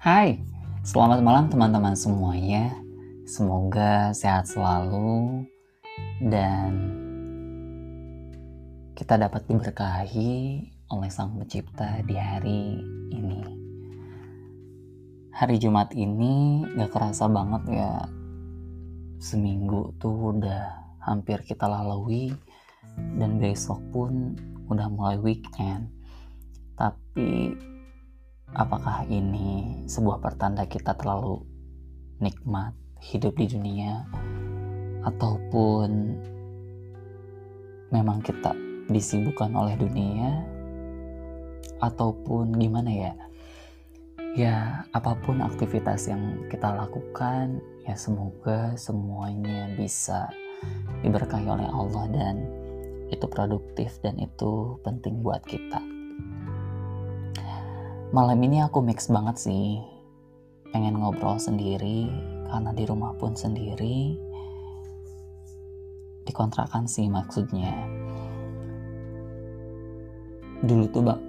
Hai, selamat malam teman-teman semuanya. Semoga sehat selalu dan kita dapat diberkahi oleh Sang Pencipta di hari ini. Hari Jumat ini gak kerasa banget ya, seminggu tuh udah hampir kita lalui dan besok pun udah mulai weekend. Tapi apakah ini sebuah pertanda kita terlalu nikmat hidup di dunia? Ataupun memang kita disibukkan oleh dunia? Ataupun gimana ya? Ya apa pun aktivitas yang kita lakukan ya semoga semuanya bisa diberkahi oleh Allah dan itu produktif dan itu penting buat kita Malam ini aku mix banget sih. Pengen ngobrol sendiri karena di rumah pun sendiri. Dikontrakan sih maksudnya. Dulu tuh, bak,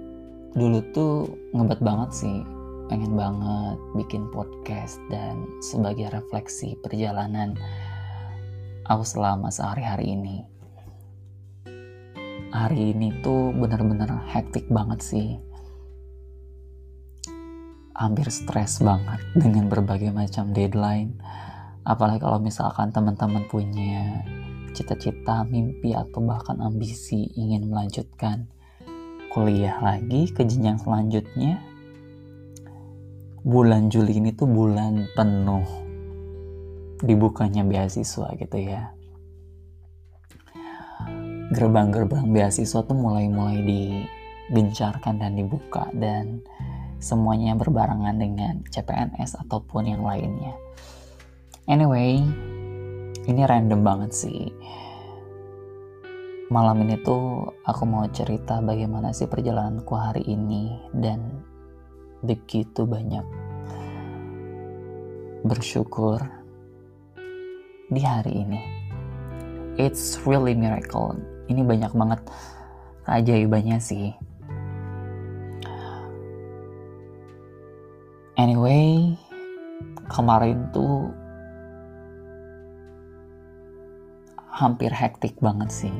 dulu tuh ngebet banget sih. Pengen banget bikin podcast dan sebagai refleksi perjalanan aku selama sehari-hari ini. Hari ini tuh bener-bener hektik banget sih hampir stres banget dengan berbagai macam deadline. Apalagi kalau misalkan teman-teman punya cita-cita, mimpi, atau bahkan ambisi ingin melanjutkan kuliah lagi ke jenjang selanjutnya. Bulan Juli ini tuh bulan penuh dibukanya beasiswa gitu ya. Gerbang-gerbang beasiswa tuh mulai-mulai digencarkan dan dibuka dan semuanya berbarengan dengan CPNS ataupun yang lainnya. Anyway, ini random banget sih. Malam ini tuh aku mau cerita bagaimana sih perjalananku hari ini dan begitu banyak bersyukur di hari ini. It's really miracle. Ini banyak banget keajaibannya sih Anyway, kemarin tuh hampir hektik banget sih.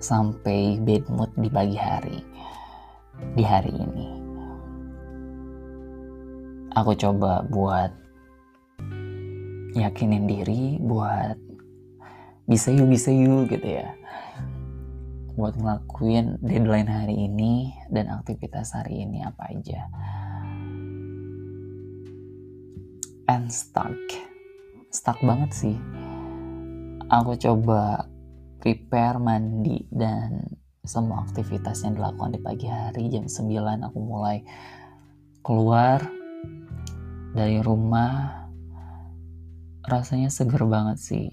Sampai bad mood di pagi hari. Di hari ini. Aku coba buat yakinin diri buat bisa yuk bisa yuk gitu ya buat ngelakuin deadline hari ini dan aktivitas hari ini apa aja and stuck. Stuck banget sih. Aku coba prepare mandi dan semua aktivitas yang dilakukan di pagi hari. Jam 9 aku mulai keluar dari rumah. Rasanya seger banget sih.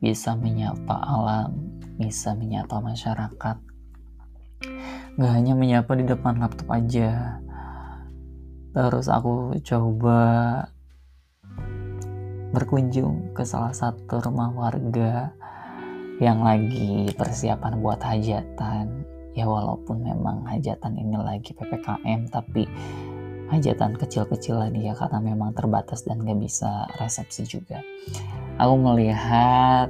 Bisa menyapa alam, bisa menyapa masyarakat. Gak hanya menyapa di depan laptop aja. Terus aku coba berkunjung ke salah satu rumah warga yang lagi persiapan buat hajatan. Ya walaupun memang hajatan ini lagi PPKM tapi hajatan kecil-kecilan ya karena memang terbatas dan gak bisa resepsi juga aku melihat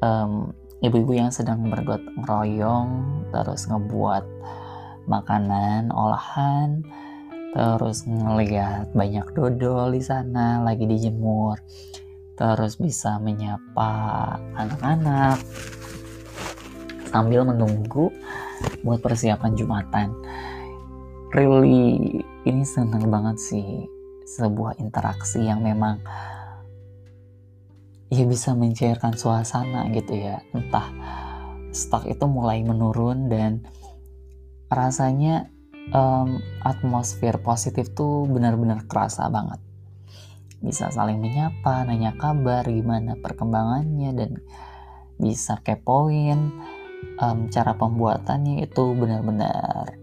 um, ibu-ibu yang sedang bergotong royong terus ngebuat makanan olahan terus ngelihat banyak dodol di sana lagi dijemur. Terus bisa menyapa anak-anak. Sambil menunggu buat persiapan jumatan. Really ini senang banget sih. Sebuah interaksi yang memang ya bisa mencairkan suasana gitu ya. Entah stok itu mulai menurun dan rasanya um, atmosfer positif tuh benar-benar kerasa banget. Bisa saling menyapa nanya kabar gimana perkembangannya dan bisa kepoin um, cara pembuatannya itu benar-benar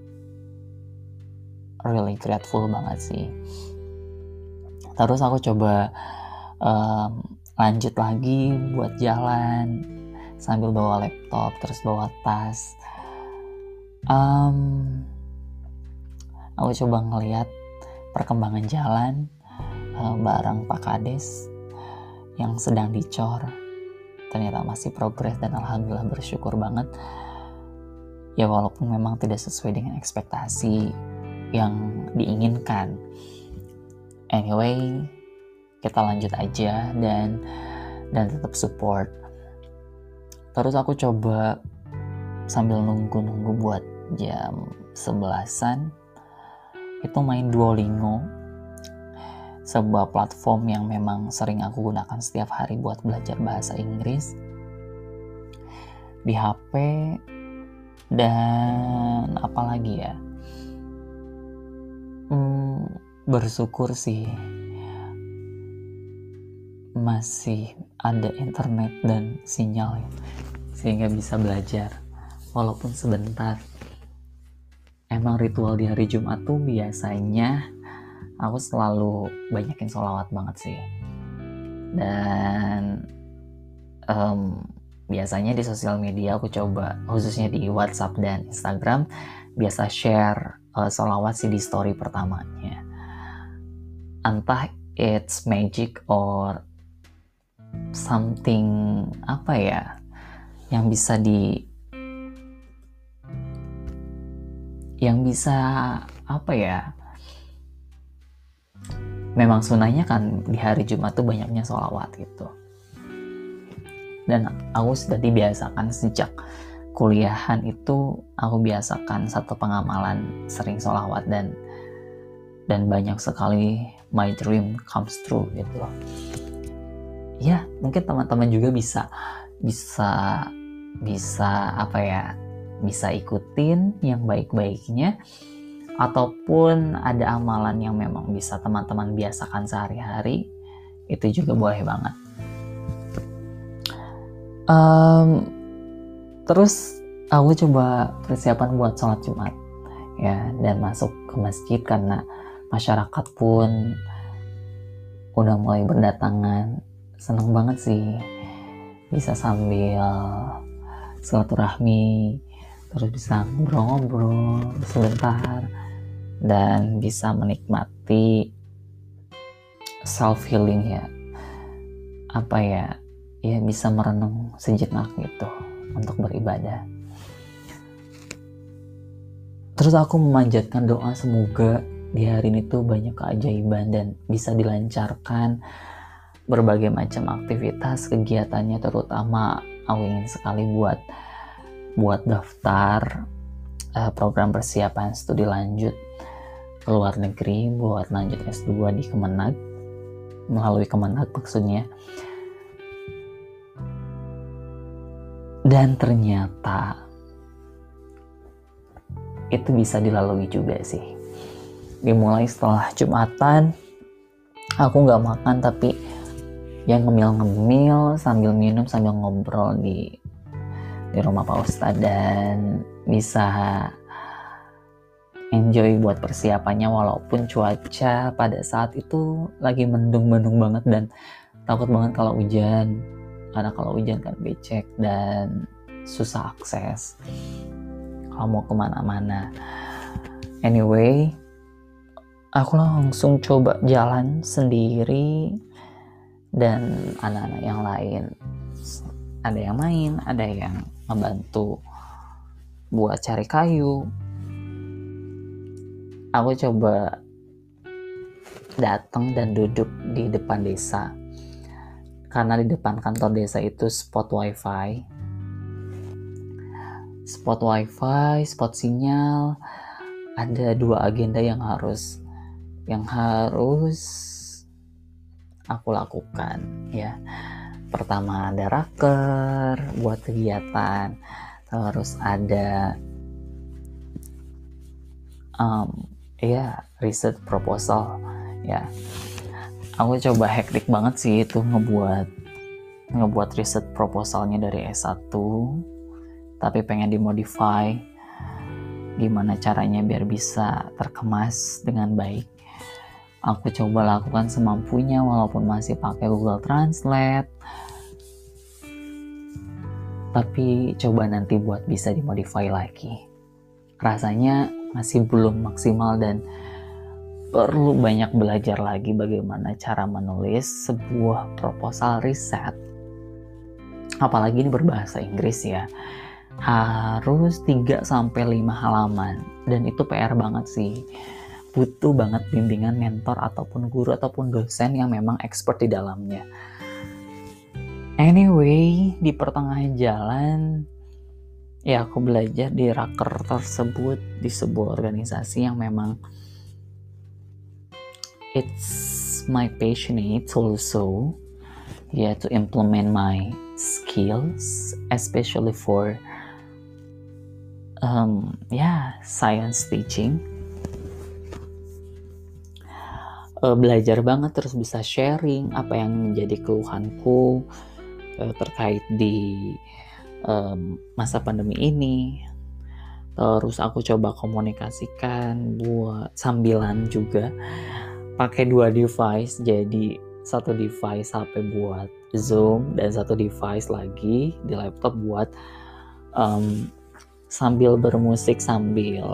really grateful banget sih. Terus aku coba um, lanjut lagi buat jalan sambil bawa laptop terus bawa tas. Um, aku coba ngeliat perkembangan jalan uh, barang Pak Kades yang sedang dicor. Ternyata masih progres dan alhamdulillah bersyukur banget. Ya walaupun memang tidak sesuai dengan ekspektasi yang diinginkan. Anyway kita lanjut aja dan dan tetap support. Terus aku coba sambil nunggu-nunggu buat jam sebelasan itu main Duolingo. Sebuah platform yang memang sering aku gunakan setiap hari buat belajar bahasa Inggris. Di HP dan apalagi ya? Hmm, bersyukur sih masih ada internet dan sinyal ya, sehingga bisa belajar walaupun sebentar emang ritual di hari Jumat tuh biasanya aku selalu banyakin sholawat banget sih. Dan um, biasanya di sosial media aku coba khususnya di WhatsApp dan Instagram biasa share uh, sholawat sih di story pertamanya. Entah it's magic or something apa ya yang bisa di yang bisa apa ya memang sunahnya kan di hari Jumat tuh banyaknya sholawat gitu. Dan aku sudah dibiasakan sejak kuliahan itu aku biasakan satu pengamalan sering sholawat dan dan banyak sekali my dream comes true gitu loh. Ya mungkin teman-teman juga bisa bisa bisa apa ya bisa ikutin yang baik-baiknya ataupun ada amalan yang memang bisa teman-teman biasakan sehari-hari itu juga boleh banget. Um, terus aku coba persiapan buat sholat jumat ya dan masuk ke masjid karena masyarakat pun udah mulai berdatangan. Seneng banget sih bisa sambil silaturahmi terus bisa ngobrol-ngobrol sebentar dan bisa menikmati self healing ya. Apa ya? Ya bisa merenung sejenak gitu untuk beribadah. Terus aku memanjatkan doa semoga di hari ini tuh banyak keajaiban dan bisa dilancarkan berbagai macam aktivitas kegiatannya terutama aku ingin sekali buat buat daftar uh, program persiapan studi lanjut ke luar negeri buat lanjut S2 di Kemenag melalui Kemenag maksudnya. Dan ternyata itu bisa dilalui juga sih. Dimulai setelah Jumatan aku nggak makan tapi yang ngemil-ngemil sambil minum sambil ngobrol di di rumah Pak Ustadz dan bisa enjoy buat persiapannya walaupun cuaca pada saat itu lagi mendung-mendung banget dan takut banget kalau hujan. Karena kalau hujan kan becek dan susah akses. Kalau mau ke mana-mana. Anyway aku langsung coba jalan sendiri dan anak-anak yang lain. Ada yang main ada yang ngebantu buat cari kayu. Aku coba datang dan duduk di depan desa. Karena di depan kantor desa itu spot wifi. Spot wifi spot sinyal. Ada dua agenda yang harus yang harus aku lakukan ya pertama ada raker buat kegiatan terus ada um, Iya, riset proposal. Ya, aku coba hektik banget sih itu ngebuat ngebuat riset proposalnya dari S1 tapi pengen dimodify gimana caranya biar bisa terkemas dengan baik aku coba lakukan semampunya walaupun masih pakai Google Translate tapi coba nanti buat bisa dimodify lagi. Rasanya masih belum maksimal dan perlu banyak belajar lagi bagaimana cara menulis sebuah proposal riset. Apalagi ini berbahasa Inggris ya. Harus 3 sampai 5 halaman. Dan itu PR banget sih. Butuh banget bimbingan mentor ataupun guru ataupun dosen yang memang expert di dalamnya. Anyway, di pertengahan jalan ya aku belajar di raker tersebut di sebuah organisasi yang memang it's my passionate also ya yeah, to implement my skills especially for um yeah science teaching. Uh, belajar banget terus bisa sharing apa yang menjadi keluhanku uh, terkait di um, masa pandemi ini. Terus aku coba komunikasikan buat sambilan juga pakai dua device jadi satu device HP buat Zoom dan satu device lagi di laptop buat um, sambil bermusik sambil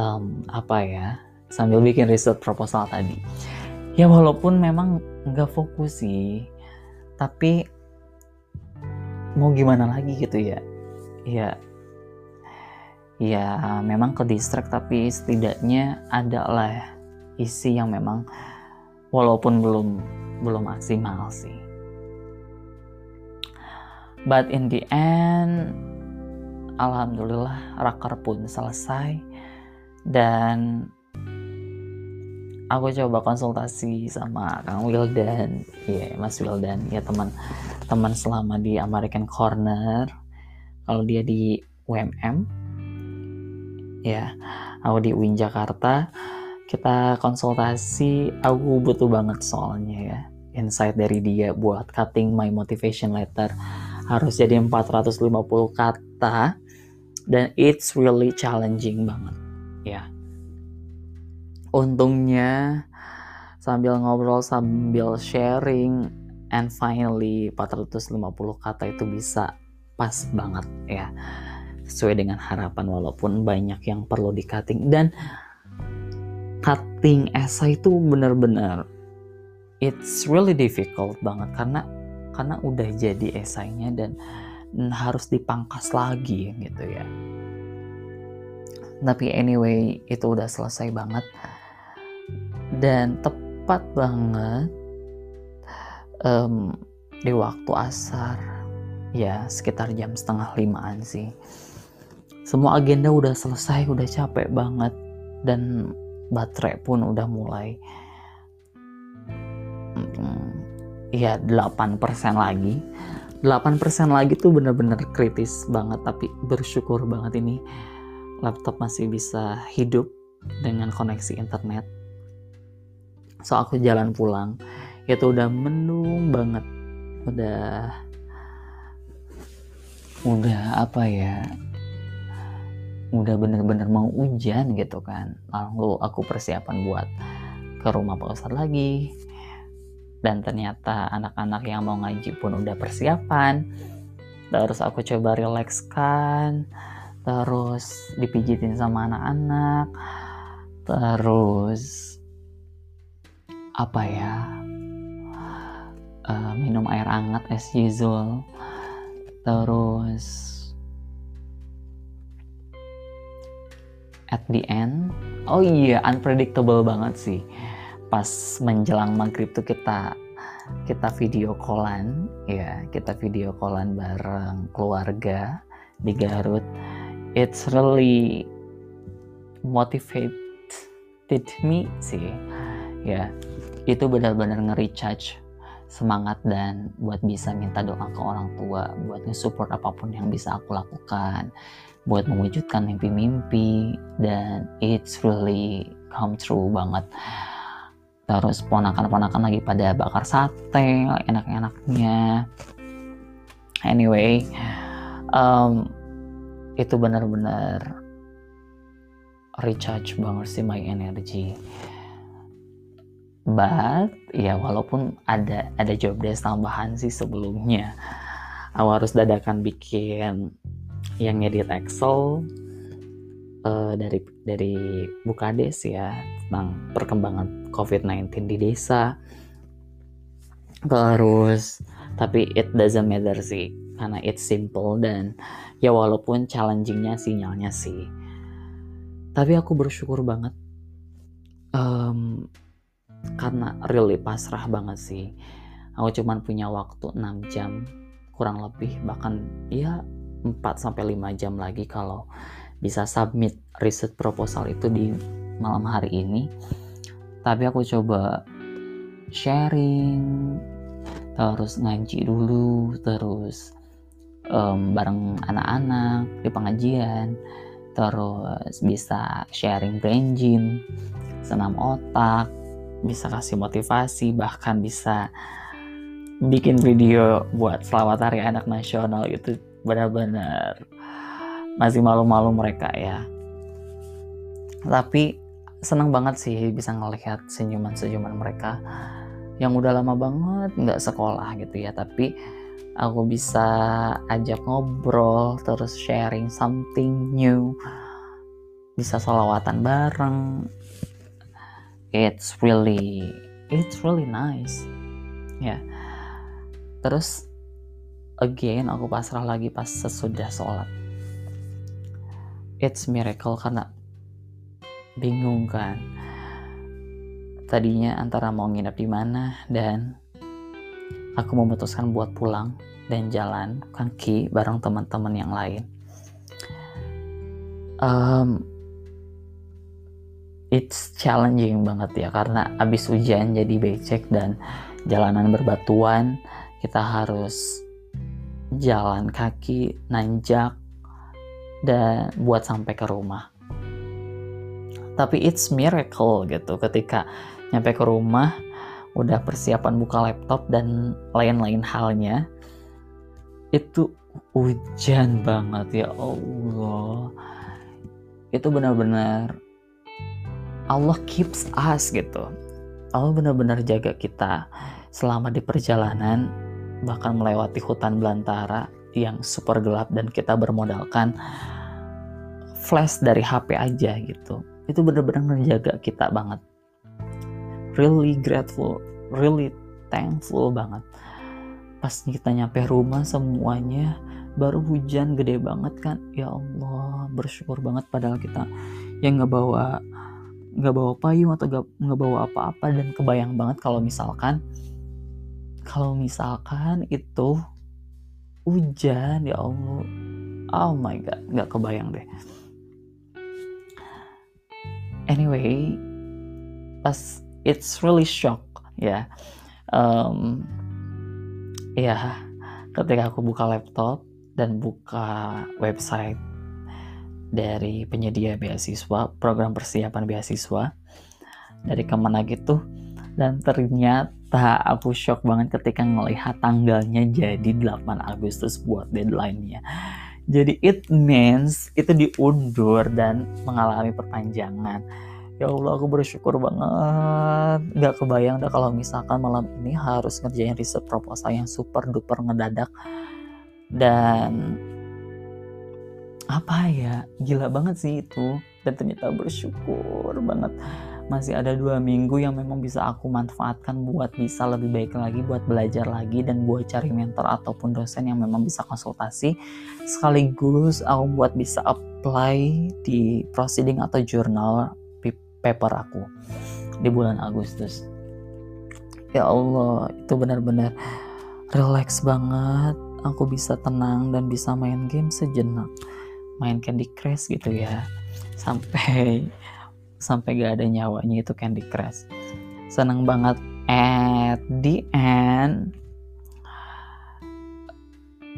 um, apa ya sambil bikin riset proposal tadi. Ya walaupun memang nggak fokus sih, tapi mau gimana lagi gitu ya. Ya, ya memang ke distract tapi setidaknya ada lah isi yang memang walaupun belum belum maksimal sih. But in the end, alhamdulillah raker pun selesai dan aku coba konsultasi sama Kang Wildan, ya yeah, Mas Wildan, ya teman teman selama di American Corner. Kalau dia di UMM, ya aku di UIN Jakarta. Kita konsultasi, aku butuh banget soalnya ya. Insight dari dia buat cutting my motivation letter. Harus jadi 450 kata. Dan it's really challenging banget. Ya untungnya sambil ngobrol sambil sharing and finally 450 kata itu bisa pas banget ya. Sesuai dengan harapan walaupun banyak yang perlu di cutting dan cutting essay itu benar-benar it's really difficult banget karena karena udah jadi esainya dan harus dipangkas lagi gitu ya. Tapi anyway itu udah selesai banget dan tepat banget um, di waktu asar. Ya sekitar jam setengah limaan sih. Semua agenda udah selesai udah capek banget. Dan baterai pun udah mulai um, ya 8% lagi. 8% lagi tuh bener-bener kritis banget tapi bersyukur banget ini laptop masih bisa hidup dengan koneksi internet so aku jalan pulang itu udah mendung banget. Udah udah apa ya udah bener-bener mau hujan gitu kan. Lalu aku persiapan buat ke rumah Pak Ustadz lagi. Dan ternyata anak-anak yang mau ngaji pun udah persiapan. Terus aku coba rilekskan terus dipijitin sama anak-anak terus apa ya uh, minum air hangat as usual terus at the end oh iya unpredictable banget sih. Pas menjelang maghrib tuh kita kita video callan ya kita video callan bareng keluarga di Garut. It's really motivated me sih ya itu benar-benar nge-recharge semangat dan buat bisa minta doa ke orang tua buat nge-support apa pun yang bisa aku lakukan buat mewujudkan mimpi-mimpi dan it's really come true banget. Terus ponakan-ponakan lagi pada bakar sate enak-enaknya. Anyway um, itu benar-benar recharge banget sih my energy but ya walaupun ada ada job desk tambahan sih sebelumnya. Aku harus dadakan bikin yang ngedit Excel uh, dari dari Bukades ya tentang perkembangan COVID-19 di desa. Terus tapi it doesn't matter sih karena it's simple dan ya walaupun challengingnya sinyalnya sih. Tapi aku bersyukur banget um, karena really pasrah banget sih. Aku cuman punya waktu 6 jam kurang lebih. Bahkan ya 4 sampai 5 jam lagi kalau bisa submit riset proposal itu di malam hari ini. Tapi aku coba sharing terus ngaji dulu terus um, bareng anak-anak di pengajian terus bisa sharing brain gym senam otak bisa kasih motivasi bahkan bisa bikin video buat selawat hari anak nasional itu benar-benar masih malu-malu mereka ya. Tapi senang banget sih bisa ngelihat senyuman-senyuman mereka yang udah lama banget nggak sekolah gitu ya. Tapi aku bisa ajak ngobrol terus sharing something new. Bisa solawatan bareng it's really it's really nice. Ya. Yeah. terus again aku pasrah lagi pas sesudah sholat. It's miracle karena bingung kan. Tadinya antara mau nginep di mana dan aku memutuskan buat pulang dan jalan kaki bareng teman-teman yang lain. Um, it's challenging banget ya karena abis hujan jadi becek dan jalanan berbatuan kita harus jalan kaki nanjak dan buat sampai ke rumah. Tapi it's miracle gitu ketika nyampe ke rumah udah persiapan buka laptop dan lain-lain halnya itu hujan banget ya Allah itu benar-benar Allah keeps us gitu. Allah benar-benar jaga kita selama di perjalanan bahkan melewati hutan belantara yang super gelap dan kita bermodalkan flash dari HP aja gitu. Itu bener-bener menjaga kita banget. Really grateful really thankful banget. Pas kita nyampe rumah semuanya baru hujan gede banget kan? Ya Allah bersyukur banget padahal kita yang nggak bawa nggak bawa payung atau nggak bawa apa-apa dan kebayang banget kalau misalkan kalau misalkan itu hujan ya Allah. Oh my god nggak kebayang deh. Anyway pas it's really shock ya. Um, ya ketika aku buka laptop dan buka website dari penyedia beasiswa program persiapan beasiswa. Dari Kemenag itu dan ternyata aku shock banget ketika ngelihat tanggalnya jadi 8 Agustus buat deadline-nya. Jadi it means itu diundur dan mengalami perpanjangan. Ya Allah aku bersyukur banget. Gak kebayang dah kalau misalkan malam ini harus ngerjain riset proposal yang super duper ngedadak. Dan apa ya? Gila banget sih itu. Dan ternyata bersyukur banget. Masih ada dua minggu yang memang bisa aku manfaatkan buat bisa lebih baik lagi buat belajar lagi dan buat cari mentor ataupun dosen yang memang bisa konsultasi. Sekaligus aku buat bisa apply di proceeding atau jurnal paper aku di bulan Agustus. Ya Allah itu benar-benar relax banget. Aku bisa tenang dan bisa main game sejenak main Candy Crush gitu ya. Sampai sampai gak ada nyawanya itu Candy Crush. Seneng banget. At the end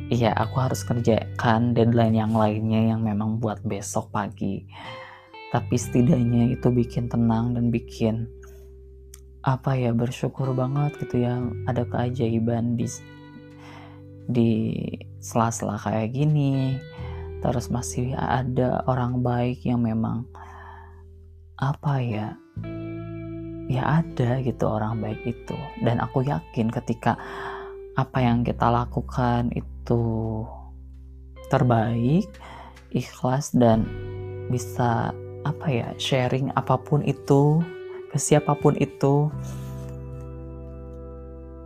Iya, aku harus kerjakan deadline yang lainnya yang memang buat besok pagi. Tapi setidaknya itu bikin tenang dan bikin apa ya bersyukur banget gitu ya. Ada keajaiban di di sela-sela kayak gini. Terus masih ada orang baik yang memang apa ya ya ada gitu orang baik itu. Dan aku yakin ketika apa yang kita lakukan itu terbaik ikhlas dan bisa apa ya sharing apa pun itu ke siapa pun itu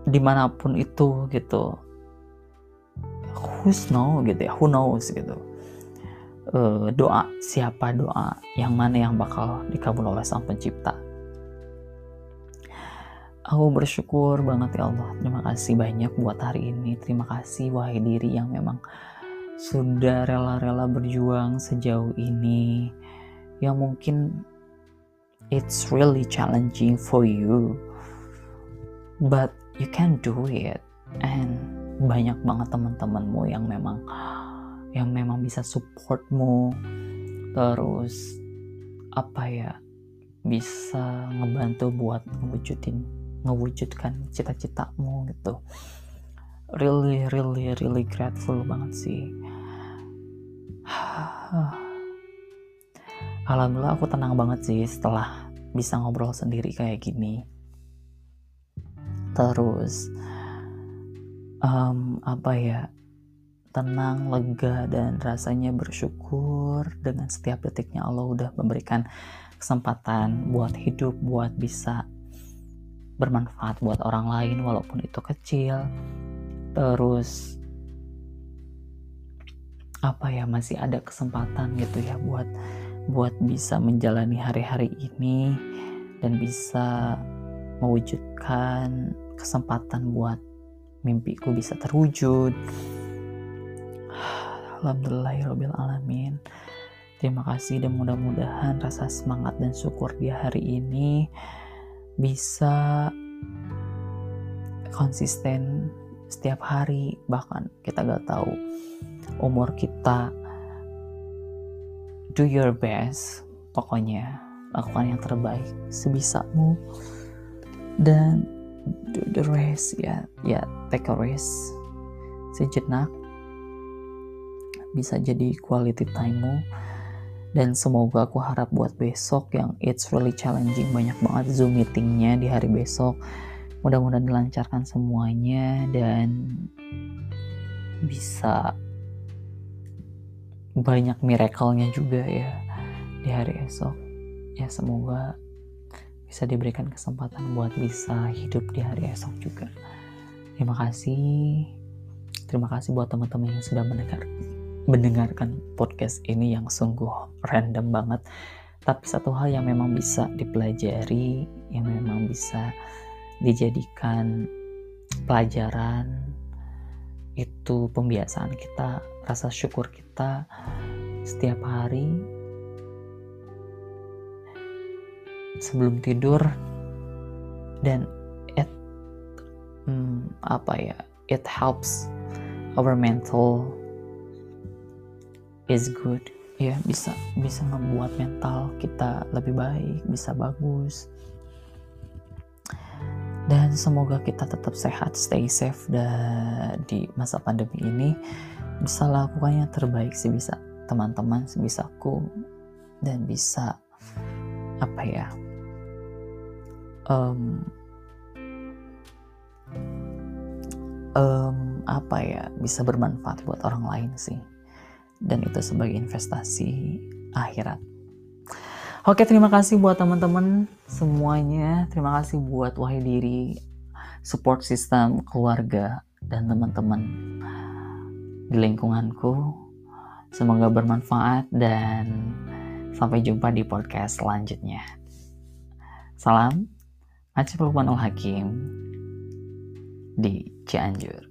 di mana pun itu gitu. Who's know gitu ya who knows gitu uh, doa. Siapa doa? Yang mana yang bakal dikabul oleh sang pencipta? Aku bersyukur banget ya Allah. Terima kasih banyak buat hari ini. Terima kasih wahai diri yang memang sudah rela-rela berjuang sejauh ini. Yang mungkin it's really challenging for you but you can do it. And banyak banget teman-temanmu yang memang yang memang bisa supportmu. Terus apa ya bisa ngebantu buat ngewujudin ngewujudkan cita-citamu gitu. Really really really grateful banget sih. Alhamdulillah aku tenang banget sih setelah bisa ngobrol sendiri kayak gini. Terus um, apa ya tenang, lega dan rasanya bersyukur dengan setiap detiknya Allah udah memberikan kesempatan buat hidup, buat bisa bermanfaat buat orang lain walaupun itu kecil. Terus apa ya masih ada kesempatan gitu ya buat buat bisa menjalani hari-hari ini dan bisa mewujudkan kesempatan buat mimpiku bisa terwujud Alamin terima kasih dan mudah-mudahan rasa semangat dan syukur di hari ini bisa konsisten setiap hari. Bahkan kita gak tahu umur kita. Do your best. Pokoknya lakukan yang terbaik sebisamu dan do the rest ya. Ya take a rest. Sejenak bisa jadi quality time-mu dan semoga aku harap buat besok yang it's really challenging banyak banget zoom meetingnya di hari besok mudah-mudahan dilancarkan semuanya dan bisa banyak miracle-nya juga ya di hari esok ya semoga bisa diberikan kesempatan buat bisa hidup di hari esok juga. Terima kasih. Terima kasih buat teman-teman yang sudah mendengar mendengarkan podcast ini yang sungguh random banget. Tapi satu hal yang memang bisa dipelajari, yang memang bisa dijadikan pelajaran itu pembiasaan kita, rasa syukur kita setiap hari sebelum tidur dan it hmm, apa ya it helps our mental is good. Ya bisa bisa membuat mental kita lebih baik bisa bagus. Dan semoga kita tetap sehat stay safe di masa pandemi ini. Bisa lakukan yang terbaik sih bisa teman-teman sebisaku dan bisa apa ya um, um, apa ya bisa bermanfaat buat orang lain sih dan itu sebagai investasi akhirat. Oke terima kasih buat teman-teman semuanya. Terima kasih buat wahai diri support system keluarga dan teman-teman di lingkunganku. Semoga bermanfaat dan sampai jumpa di podcast selanjutnya. Salam Aceh Lukmanul Hakim di Cianjur.